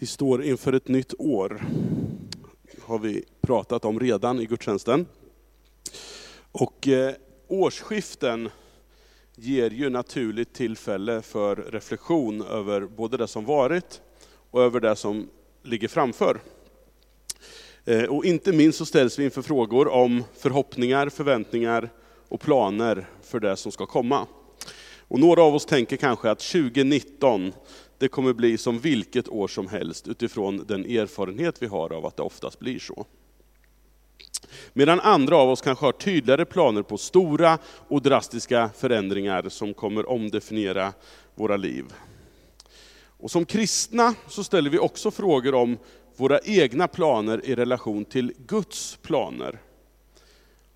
Vi står inför ett nytt år, har vi pratat om redan i gudstjänsten. Och eh, årsskiften ger ju naturligt tillfälle för reflektion över både det som varit och över det som ligger framför. Eh, och inte minst så ställs vi inför frågor om förhoppningar, förväntningar och planer för det som ska komma. Och några av oss tänker kanske att 2019 det kommer bli som vilket år som helst utifrån den erfarenhet vi har av att det oftast blir så. Medan andra av oss kanske har tydligare planer på stora och drastiska förändringar som kommer omdefiniera våra liv. Och som kristna så ställer vi också frågor om våra egna planer i relation till Guds planer.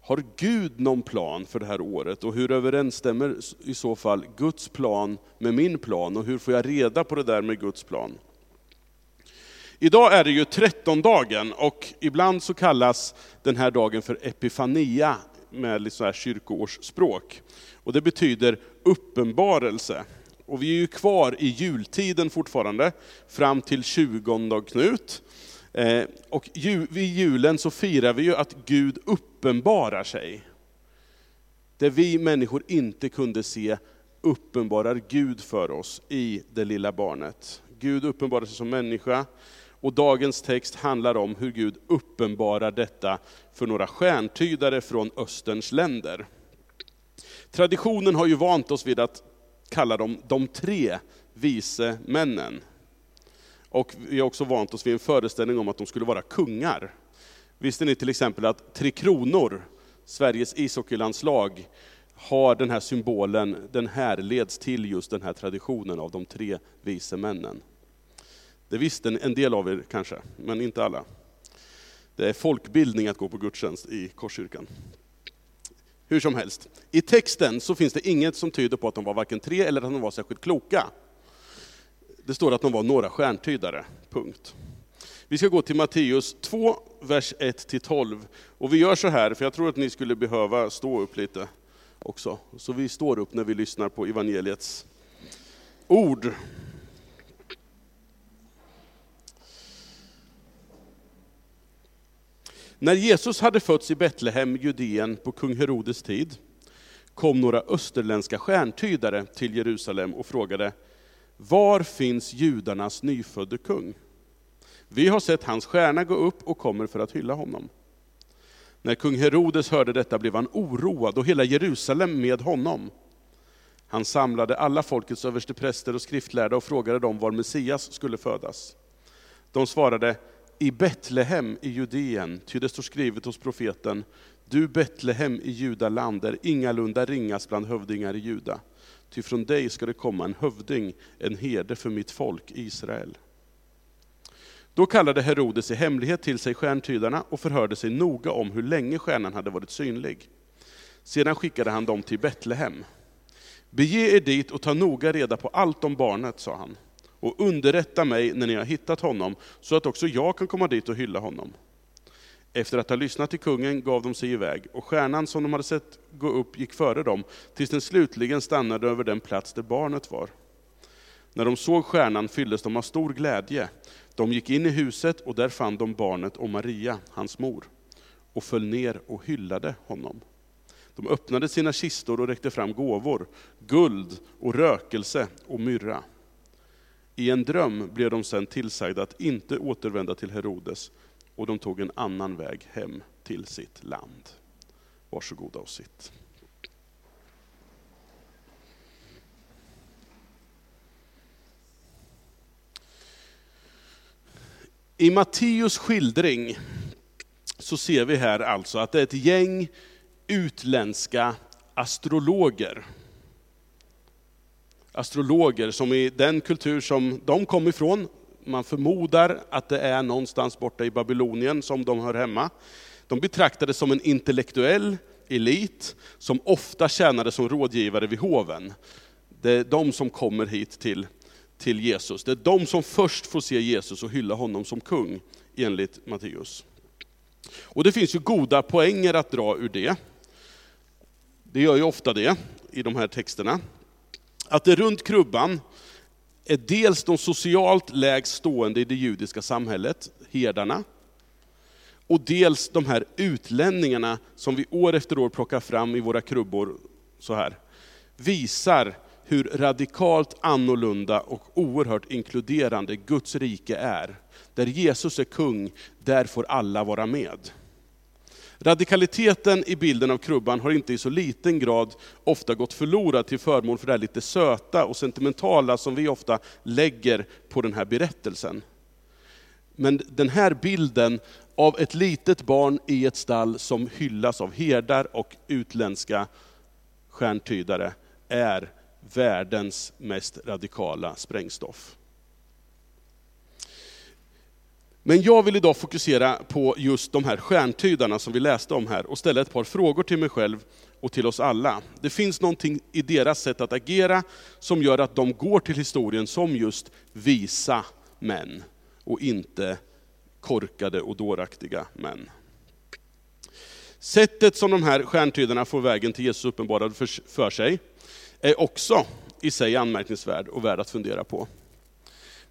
Har Gud någon plan för det här året? Och hur överensstämmer i så fall Guds plan med min plan? Och hur får jag reda på det där med Guds plan? Idag är det ju trettondagen och ibland så kallas den här dagen för Epifania med lite så här kyrkoårsspråk. Och det betyder uppenbarelse. Och vi är ju kvar i jultiden fortfarande, fram till 20 Knut. Eh, och vid julen så firar vi ju att Gud uppenbarar sig. Det vi människor inte kunde se uppenbarar Gud för oss i det lilla barnet. Gud uppenbarar sig som människa, och dagens text handlar om hur Gud uppenbarar detta för några stjärntydare från Österns länder. Traditionen har ju vant oss vid att kalla dem de tre vise männen. Och vi har också vant oss vid en föreställning om att de skulle vara kungar. Visste ni till exempel att Tre Kronor, Sveriges ishockeylandslag, har den här symbolen, den härleds till just den här traditionen av de tre vise männen. Det visste en del av er kanske, men inte alla. Det är folkbildning att gå på gudstjänst i Korskyrkan. Hur som helst, i texten så finns det inget som tyder på att de var varken tre eller att de var särskilt kloka. Det står att de var några stjärntydare, punkt. Vi ska gå till Matteus 2, vers 1-12. Och vi gör så här, för jag tror att ni skulle behöva stå upp lite också. Så vi står upp när vi lyssnar på evangeliets ord. När Jesus hade fötts i Betlehem, Judeen, på kung Herodes tid, kom några österländska stjärntydare till Jerusalem och frågade, var finns judarnas nyfödde kung? Vi har sett hans stjärna gå upp och kommer för att hylla honom. När kung Herodes hörde detta blev han oroad och hela Jerusalem med honom. Han samlade alla folkets överstepräster och skriftlärda och frågade dem var Messias skulle födas. De svarade, i Betlehem i Judeen, ty det står skrivet hos profeten, du Betlehem i Judaland är ingalunda ringas bland hövdingar i Juda, ty från dig ska det komma en hövding, en herde för mitt folk Israel. Då kallade Herodes i hemlighet till sig stjärntydarna och förhörde sig noga om hur länge stjärnan hade varit synlig. Sedan skickade han dem till Betlehem. Bege er dit och ta noga reda på allt om barnet, sa han och underrätta mig när ni har hittat honom, så att också jag kan komma dit och hylla honom. Efter att ha lyssnat till kungen gav de sig iväg, och stjärnan som de hade sett gå upp gick före dem, tills den slutligen stannade över den plats där barnet var. När de såg stjärnan fylldes de av stor glädje. De gick in i huset, och där fann de barnet och Maria, hans mor, och föll ner och hyllade honom. De öppnade sina kistor och räckte fram gåvor, guld och rökelse och myrra. I en dröm blev de sedan tillsagda att inte återvända till Herodes, och de tog en annan väg hem till sitt land. Varsågoda och sitt. I Matteus skildring så ser vi här alltså att det är ett gäng utländska astrologer astrologer som i den kultur som de kom ifrån, man förmodar att det är någonstans borta i Babylonien som de hör hemma. De betraktades som en intellektuell elit som ofta tjänade som rådgivare vid hoven. Det är de som kommer hit till, till Jesus. Det är de som först får se Jesus och hylla honom som kung, enligt Matteus. Och det finns ju goda poänger att dra ur det. Det gör ju ofta det i de här texterna att det runt krubban är dels de socialt lägst stående i det judiska samhället, herdarna, och dels de här utlänningarna som vi år efter år plockar fram i våra krubbor, så här, visar hur radikalt annorlunda och oerhört inkluderande Guds rike är. Där Jesus är kung, där får alla vara med. Radikaliteten i bilden av krubban har inte i så liten grad ofta gått förlorad till förmån för det lite söta och sentimentala som vi ofta lägger på den här berättelsen. Men den här bilden av ett litet barn i ett stall som hyllas av herdar och utländska stjärntydare är världens mest radikala sprängstoff. Men jag vill idag fokusera på just de här stjärntydarna som vi läste om här och ställa ett par frågor till mig själv och till oss alla. Det finns någonting i deras sätt att agera som gör att de går till historien som just visa män och inte korkade och dåraktiga män. Sättet som de här stjärntydarna får vägen till Jesus uppenbarad för sig är också i sig anmärkningsvärd och värd att fundera på.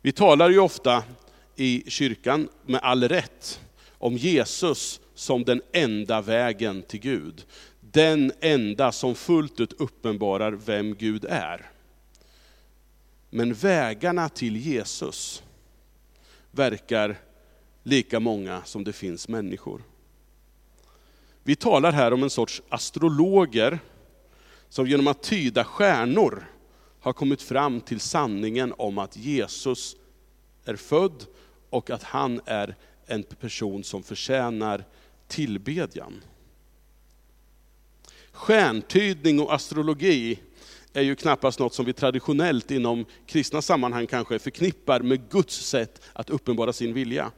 Vi talar ju ofta i kyrkan, med all rätt, om Jesus som den enda vägen till Gud. Den enda som fullt ut uppenbarar vem Gud är. Men vägarna till Jesus verkar lika många som det finns människor. Vi talar här om en sorts astrologer som genom att tyda stjärnor har kommit fram till sanningen om att Jesus är född och att han är en person som förtjänar tillbedjan. Stjärntydning och astrologi är ju knappast något som vi traditionellt inom kristna sammanhang kanske förknippar med Guds sätt att uppenbara sin vilja.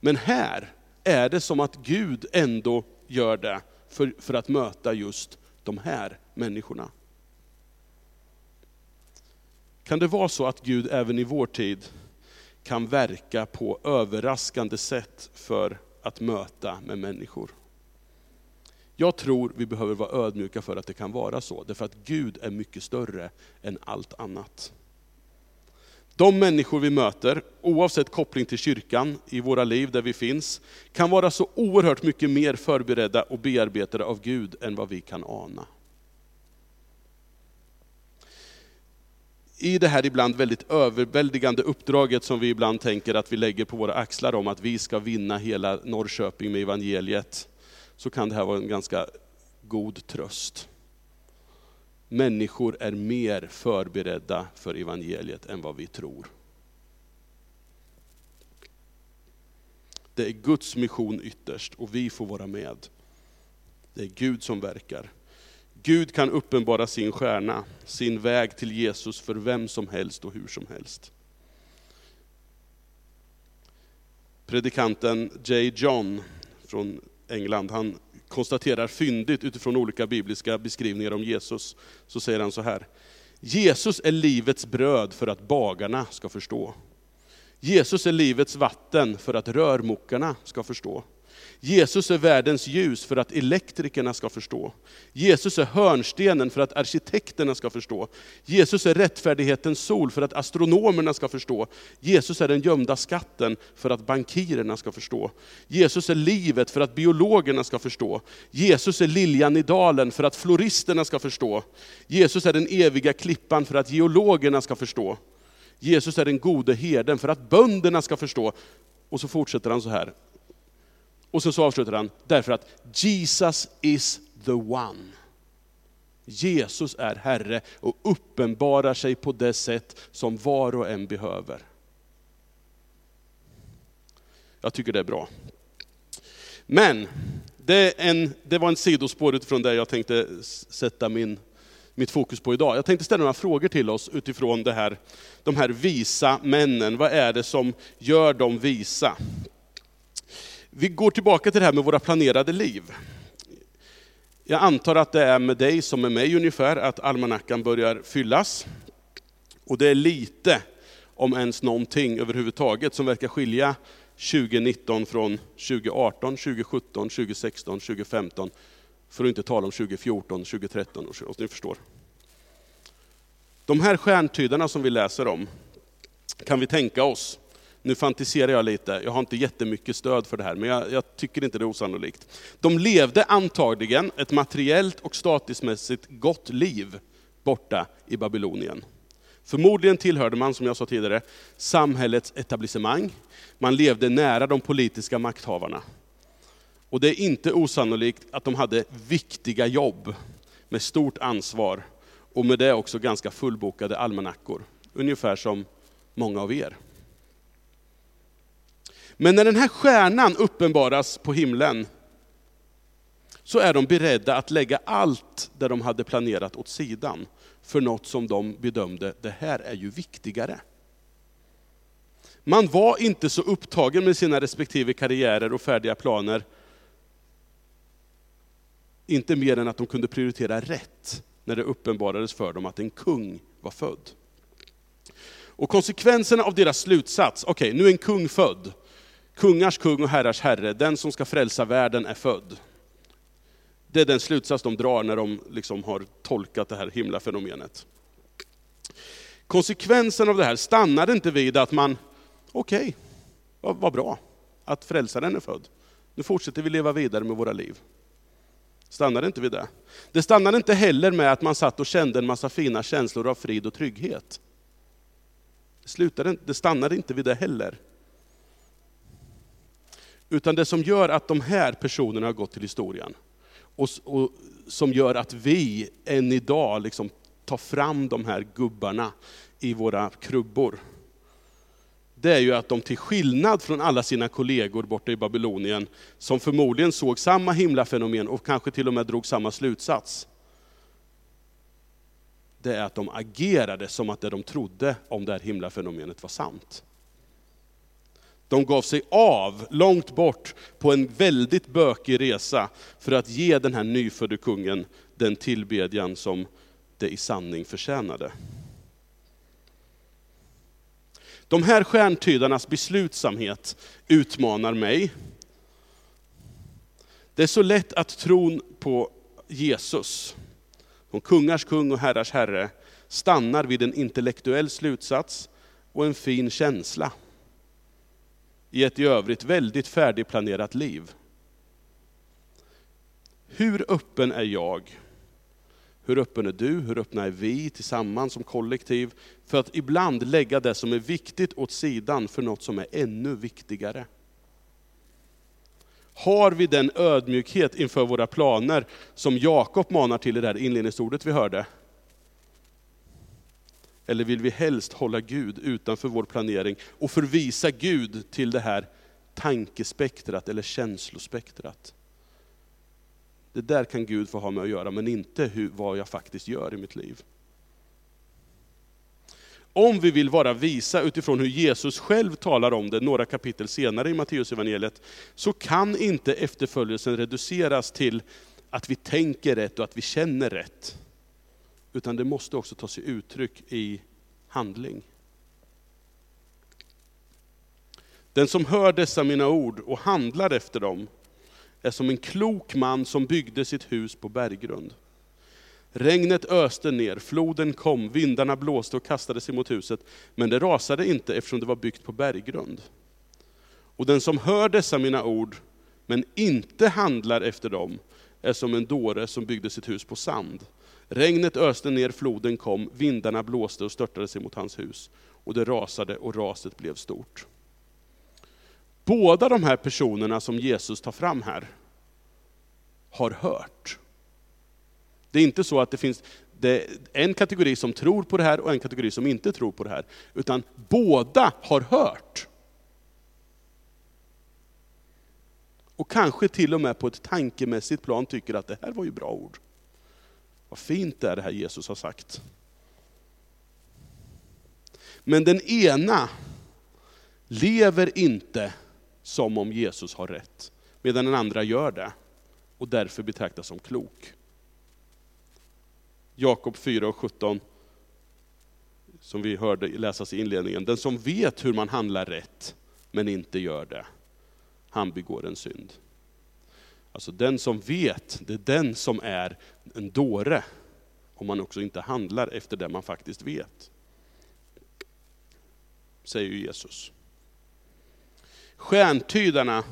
Men här är det som att Gud ändå gör det för, för att möta just de här människorna. Kan det vara så att Gud även i vår tid kan verka på överraskande sätt för att möta med människor? Jag tror vi behöver vara ödmjuka för att det kan vara så, därför att Gud är mycket större än allt annat. De människor vi möter, oavsett koppling till kyrkan, i våra liv där vi finns, kan vara så oerhört mycket mer förberedda och bearbetade av Gud än vad vi kan ana. I det här ibland väldigt överväldigande uppdraget som vi ibland tänker att vi lägger på våra axlar om att vi ska vinna hela Norrköping med evangeliet, så kan det här vara en ganska god tröst människor är mer förberedda för evangeliet än vad vi tror. Det är Guds mission ytterst och vi får vara med. Det är Gud som verkar. Gud kan uppenbara sin stjärna, sin väg till Jesus för vem som helst och hur som helst. Predikanten J. John från England, han konstaterar fyndigt utifrån olika bibliska beskrivningar om Jesus, så säger han så här. Jesus är livets bröd för att bagarna ska förstå. Jesus är livets vatten för att rörmokarna ska förstå. Jesus är världens ljus för att elektrikerna ska förstå. Jesus är hörnstenen för att arkitekterna ska förstå. Jesus är rättfärdighetens sol för att astronomerna ska förstå. Jesus är den gömda skatten för att bankirerna ska förstå. Jesus är livet för att biologerna ska förstå. Jesus är liljan i dalen för att floristerna ska förstå. Jesus är den eviga klippan för att geologerna ska förstå. Jesus är den gode herden för att bönderna ska förstå. Och så fortsätter han så här, och så, så avslutar han, därför att Jesus is the one. Jesus är Herre och uppenbarar sig på det sätt som var och en behöver. Jag tycker det är bra. Men, det, en, det var en sidospår utifrån det jag tänkte sätta min, mitt fokus på idag. Jag tänkte ställa några frågor till oss utifrån det här, de här visa männen. Vad är det som gör dem visa? Vi går tillbaka till det här med våra planerade liv. Jag antar att det är med dig som med mig ungefär, att almanackan börjar fyllas. Och det är lite, om ens någonting överhuvudtaget, som verkar skilja 2019 från 2018, 2017, 2016, 2015, för att inte tala om 2014, 2013, och ni förstår. De här stjärntydarna som vi läser om, kan vi tänka oss, nu fantiserar jag lite, jag har inte jättemycket stöd för det här, men jag, jag tycker inte det är osannolikt. De levde antagligen ett materiellt och statusmässigt gott liv borta i Babylonien. Förmodligen tillhörde man, som jag sa tidigare, samhällets etablissemang. Man levde nära de politiska makthavarna. Och det är inte osannolikt att de hade viktiga jobb med stort ansvar och med det också ganska fullbokade almanackor. Ungefär som många av er. Men när den här stjärnan uppenbaras på himlen, så är de beredda att lägga allt det de hade planerat åt sidan, för något som de bedömde, det här är ju viktigare. Man var inte så upptagen med sina respektive karriärer och färdiga planer, inte mer än att de kunde prioritera rätt när det uppenbarades för dem att en kung var född. Och konsekvenserna av deras slutsats, okej okay, nu är en kung född, kungars kung och herrars herre, den som ska frälsa världen är född. Det är den slutsats de drar när de liksom har tolkat det här himlafenomenet. Konsekvensen av det här stannar inte vid att man, okej, okay, vad, vad bra att frälsaren är född. Nu fortsätter vi leva vidare med våra liv. Stannar inte vid det. Det stannar inte heller med att man satt och kände en massa fina känslor av frid och trygghet. Det, slutade, det stannade inte vid det heller. Utan det som gör att de här personerna har gått till historien, och, och som gör att vi än idag liksom tar fram de här gubbarna i våra krubbor, det är ju att de till skillnad från alla sina kollegor borta i Babylonien, som förmodligen såg samma himlafenomen och kanske till och med drog samma slutsats, det är att de agerade som att det de trodde om det här himlafenomenet var sant. De gav sig av långt bort på en väldigt bökig resa för att ge den här nyfödde kungen den tillbedjan som det i sanning förtjänade. De här stjärntydarnas beslutsamhet utmanar mig. Det är så lätt att tron på Jesus, som kungars kung och herrars herre, stannar vid en intellektuell slutsats och en fin känsla i ett i övrigt väldigt färdigplanerat liv. Hur öppen är jag? Hur öppen är du? Hur öppna är vi tillsammans som kollektiv? För att ibland lägga det som är viktigt åt sidan för något som är ännu viktigare. Har vi den ödmjukhet inför våra planer som Jakob manar till i det här inledningsordet vi hörde? Eller vill vi helst hålla Gud utanför vår planering och förvisa Gud till det här tankespektrat eller känslospektrat? Det där kan Gud få ha med att göra, men inte hur, vad jag faktiskt gör i mitt liv. Om vi vill vara visa utifrån hur Jesus själv talar om det några kapitel senare i Matteusevangeliet, så kan inte efterföljelsen reduceras till att vi tänker rätt och att vi känner rätt. Utan det måste också ta sig uttryck i handling. Den som hör dessa mina ord och handlar efter dem, är som en klok man som byggde sitt hus på berggrund. Regnet öste ner, floden kom, vindarna blåste och kastade sig mot huset, men det rasade inte eftersom det var byggt på berggrund. Och den som hör dessa mina ord, men inte handlar efter dem, är som en dåre som byggde sitt hus på sand. Regnet öste ner, floden kom, vindarna blåste och störtade sig mot hans hus. Och det rasade och raset blev stort. Båda de här personerna som Jesus tar fram här, har hört. Det är inte så att det finns en kategori som tror på det här och en kategori som inte tror på det här. Utan båda har hört. Och kanske till och med på ett tankemässigt plan tycker att det här var ju bra ord. Vad fint det är det här Jesus har sagt. Men den ena lever inte som om Jesus har rätt, medan den andra gör det och därför betraktas som klok. Jakob 4 och 17, som vi hörde läsas i inledningen. Den som vet hur man handlar rätt, men inte gör det, han begår en synd. Alltså den som vet, det är den som är en dåre, om man också inte handlar efter det man faktiskt vet. Säger Jesus. Stjärntydarna,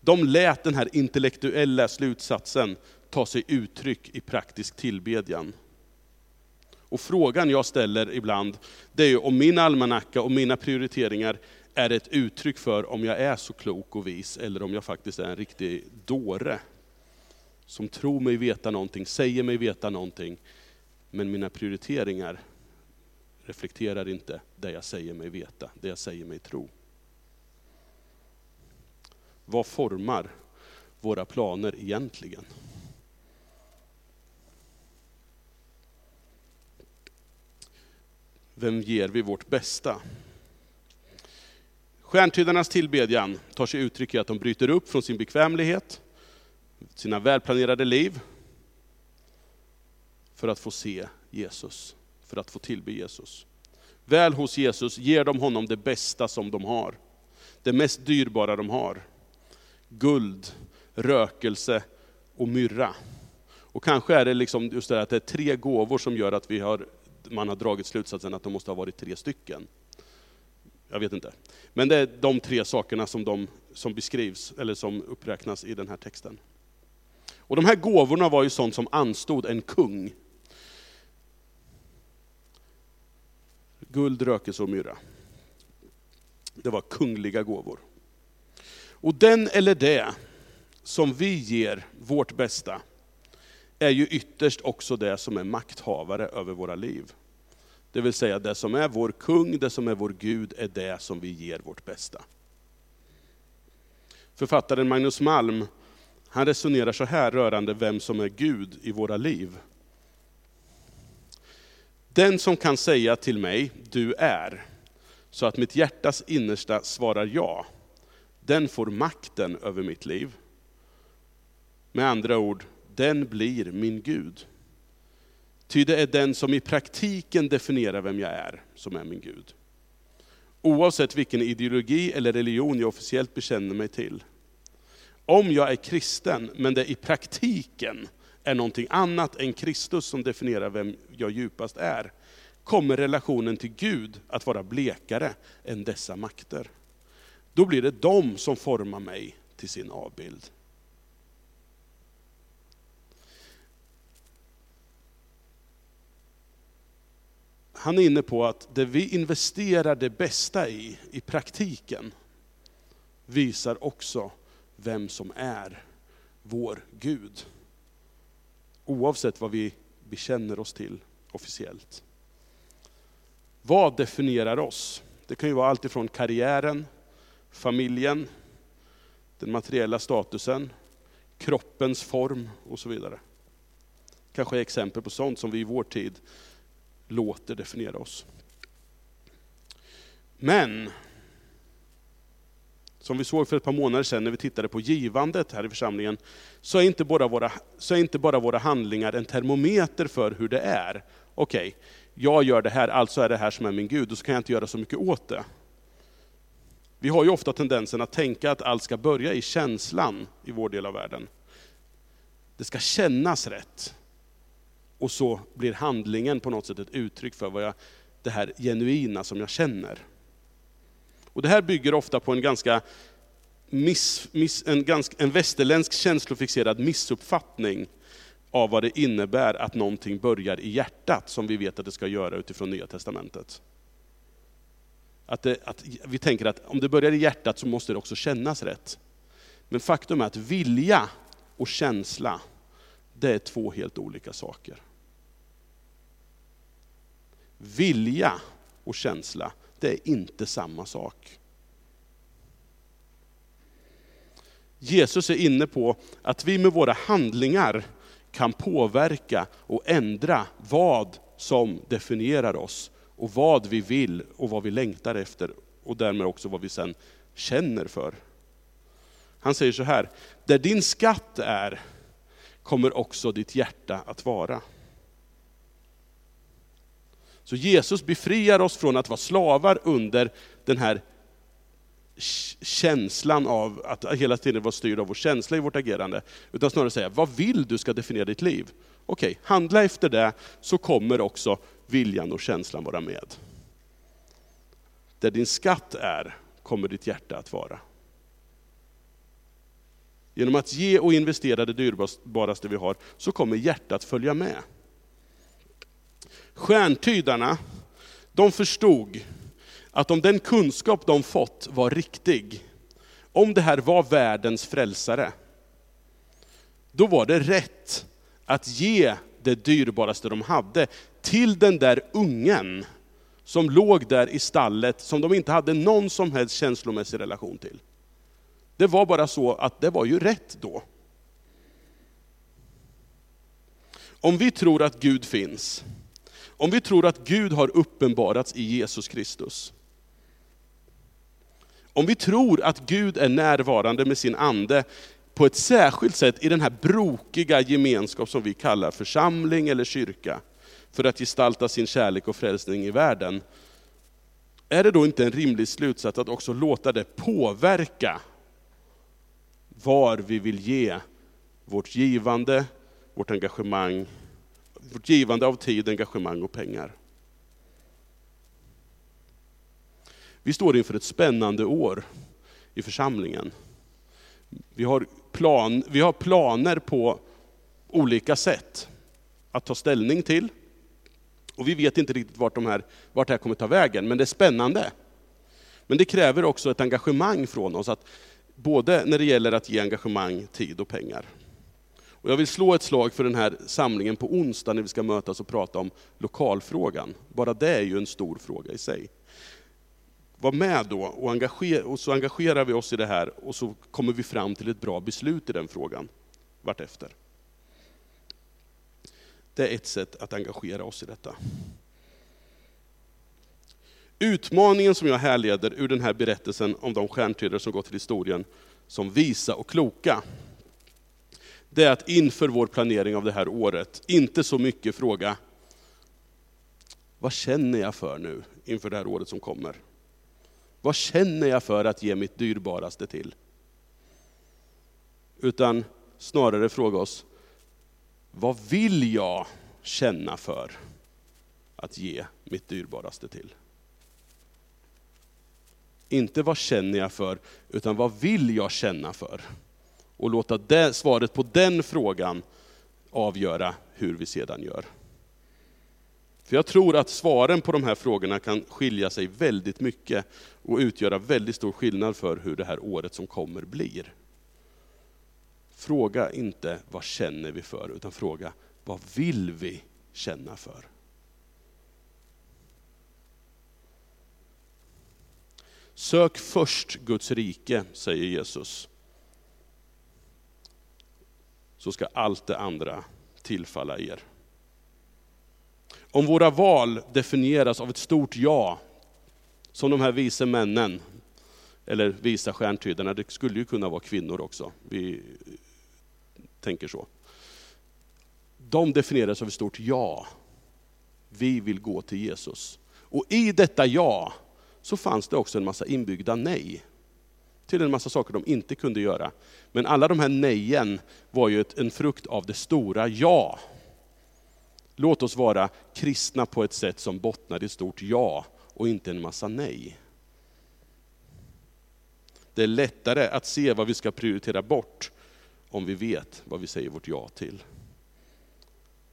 de lät den här intellektuella slutsatsen ta sig uttryck i praktisk tillbedjan. Och frågan jag ställer ibland, det är ju om min almanacka och mina prioriteringar är det ett uttryck för om jag är så klok och vis, eller om jag faktiskt är en riktig dåre. Som tror mig veta någonting, säger mig veta någonting, men mina prioriteringar reflekterar inte det jag säger mig veta, det jag säger mig tro. Vad formar våra planer egentligen? Vem ger vi vårt bästa? Stjärntydarnas tillbedjan tar sig uttryck i att de bryter upp från sin bekvämlighet, sina välplanerade liv, för att få se Jesus, för att få tillbe Jesus. Väl hos Jesus ger de honom det bästa som de har, det mest dyrbara de har. Guld, rökelse och myrra. Och kanske är det liksom just det att det är tre gåvor som gör att vi har, man har dragit slutsatsen att de måste ha varit tre stycken. Jag vet inte. Men det är de tre sakerna som, de, som beskrivs, eller som uppräknas i den här texten. Och de här gåvorna var ju sånt som anstod en kung. Guld, rökelse och myrra. Det var kungliga gåvor. Och den eller det som vi ger vårt bästa, är ju ytterst också det som är makthavare över våra liv. Det vill säga det som är vår kung, det som är vår Gud, är det som vi ger vårt bästa. Författaren Magnus Malm, han resonerar så här rörande vem som är Gud i våra liv. Den som kan säga till mig, du är, så att mitt hjärtas innersta svarar ja, den får makten över mitt liv. Med andra ord, den blir min Gud. Ty det är den som i praktiken definierar vem jag är, som är min Gud. Oavsett vilken ideologi eller religion jag officiellt bekänner mig till. Om jag är kristen, men det i praktiken är någonting annat än Kristus som definierar vem jag djupast är, kommer relationen till Gud att vara blekare än dessa makter. Då blir det de som formar mig till sin avbild. Han är inne på att det vi investerar det bästa i, i praktiken, visar också vem som är vår Gud. Oavsett vad vi bekänner oss till officiellt. Vad definierar oss? Det kan ju vara allt ifrån karriären, familjen, den materiella statusen, kroppens form och så vidare. Kanske exempel på sånt som vi i vår tid låter definiera oss. Men, som vi såg för ett par månader sedan när vi tittade på givandet här i församlingen, så är inte bara våra, så är inte bara våra handlingar en termometer för hur det är. Okej, okay, jag gör det här, alltså är det här som är min Gud, och så kan jag inte göra så mycket åt det. Vi har ju ofta tendensen att tänka att allt ska börja i känslan i vår del av världen. Det ska kännas rätt. Och så blir handlingen på något sätt ett uttryck för vad jag, det här genuina som jag känner. Och det här bygger ofta på en ganska, miss, miss, en, ganska en västerländsk känslofixerad missuppfattning av vad det innebär att någonting börjar i hjärtat, som vi vet att det ska göra utifrån Nya Testamentet. Att, det, att vi tänker att om det börjar i hjärtat så måste det också kännas rätt. Men faktum är att vilja och känsla, det är två helt olika saker. Vilja och känsla, det är inte samma sak. Jesus är inne på att vi med våra handlingar kan påverka och ändra vad som definierar oss och vad vi vill och vad vi längtar efter och därmed också vad vi sen känner för. Han säger så här, där din skatt är kommer också ditt hjärta att vara. Så Jesus befriar oss från att vara slavar under den här känslan av att hela tiden vara styrd av vår känsla i vårt agerande. Utan snarare säga, vad vill du ska definiera ditt liv? Okej, handla efter det så kommer också viljan och känslan vara med. Där din skatt är, kommer ditt hjärta att vara. Genom att ge och investera det dyrbaraste vi har, så kommer hjärtat följa med. Stjärntydarna, de förstod att om den kunskap de fått var riktig, om det här var världens frälsare, då var det rätt att ge det dyrbaraste de hade till den där ungen som låg där i stallet, som de inte hade någon som helst känslomässig relation till. Det var bara så att det var ju rätt då. Om vi tror att Gud finns, om vi tror att Gud har uppenbarats i Jesus Kristus, om vi tror att Gud är närvarande med sin ande på ett särskilt sätt i den här brokiga gemenskap som vi kallar församling eller kyrka, för att gestalta sin kärlek och frälsning i världen. Är det då inte en rimlig slutsats att också låta det påverka var vi vill ge vårt givande, vårt engagemang, vårt givande av tid, engagemang och pengar? Vi står inför ett spännande år i församlingen. Vi har, plan, vi har planer på olika sätt att ta ställning till. Och vi vet inte riktigt vart, de här, vart det här kommer ta vägen, men det är spännande. Men det kräver också ett engagemang från oss, att både när det gäller att ge engagemang, tid och pengar. Och jag vill slå ett slag för den här samlingen på onsdag när vi ska mötas och prata om lokalfrågan. Bara det är ju en stor fråga i sig. Var med då och, engagera, och så engagerar vi oss i det här och så kommer vi fram till ett bra beslut i den frågan vartefter. Det är ett sätt att engagera oss i detta. Utmaningen som jag härleder ur den här berättelsen om de stjärntydare som gått till historien som visa och kloka, det är att inför vår planering av det här året, inte så mycket fråga, vad känner jag för nu inför det här året som kommer? Vad känner jag för att ge mitt dyrbaraste till? Utan snarare fråga oss, vad vill jag känna för att ge mitt dyrbaraste till? Inte vad känner jag för, utan vad vill jag känna för? Och låta det, svaret på den frågan avgöra hur vi sedan gör. För jag tror att svaren på de här frågorna kan skilja sig väldigt mycket och utgöra väldigt stor skillnad för hur det här året som kommer blir. Fråga inte vad känner vi för, utan fråga vad vill vi känna för? Sök först Guds rike, säger Jesus. Så ska allt det andra tillfalla er. Om våra val definieras av ett stort ja, som de här vise männen, eller visa stjärntydarna, det skulle ju kunna vara kvinnor också, vi tänker så. De definieras av ett stort ja. Vi vill gå till Jesus. Och i detta ja, så fanns det också en massa inbyggda nej. Till en massa saker de inte kunde göra. Men alla de här nejen var ju en frukt av det stora ja. Låt oss vara kristna på ett sätt som bottnar i ett stort ja och inte en massa nej. Det är lättare att se vad vi ska prioritera bort om vi vet vad vi säger vårt ja till.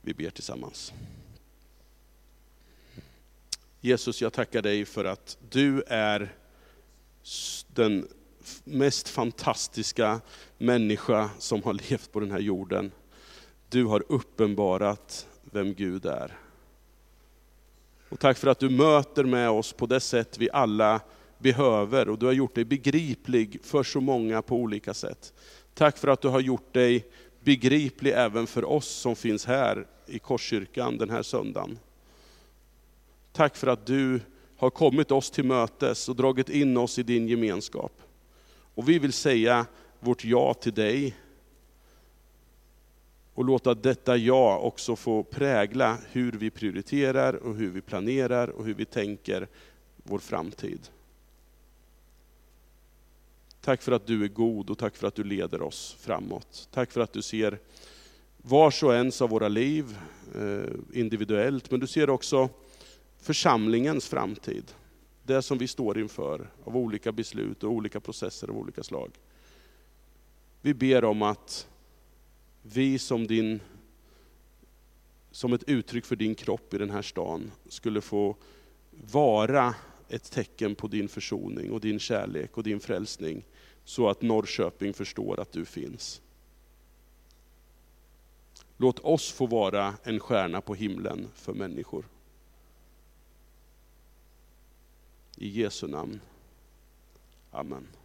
Vi ber tillsammans. Jesus, jag tackar dig för att du är den mest fantastiska människa som har levt på den här jorden. Du har uppenbarat vem Gud är. Och tack för att du möter med oss på det sätt vi alla behöver och du har gjort dig begriplig för så många på olika sätt. Tack för att du har gjort dig begriplig även för oss som finns här i Korskyrkan den här söndagen. Tack för att du har kommit oss till mötes och dragit in oss i din gemenskap. Och vi vill säga vårt ja till dig, och låta detta ja också få prägla hur vi prioriterar och hur vi planerar och hur vi tänker vår framtid. Tack för att du är god och tack för att du leder oss framåt. Tack för att du ser vars och ens av våra liv eh, individuellt, men du ser också församlingens framtid. Det som vi står inför av olika beslut och olika processer av olika slag. Vi ber om att vi som, din, som ett uttryck för din kropp i den här stan skulle få vara ett tecken på din försoning och din kärlek och din frälsning. Så att Norrköping förstår att du finns. Låt oss få vara en stjärna på himlen för människor. I Jesu namn. Amen.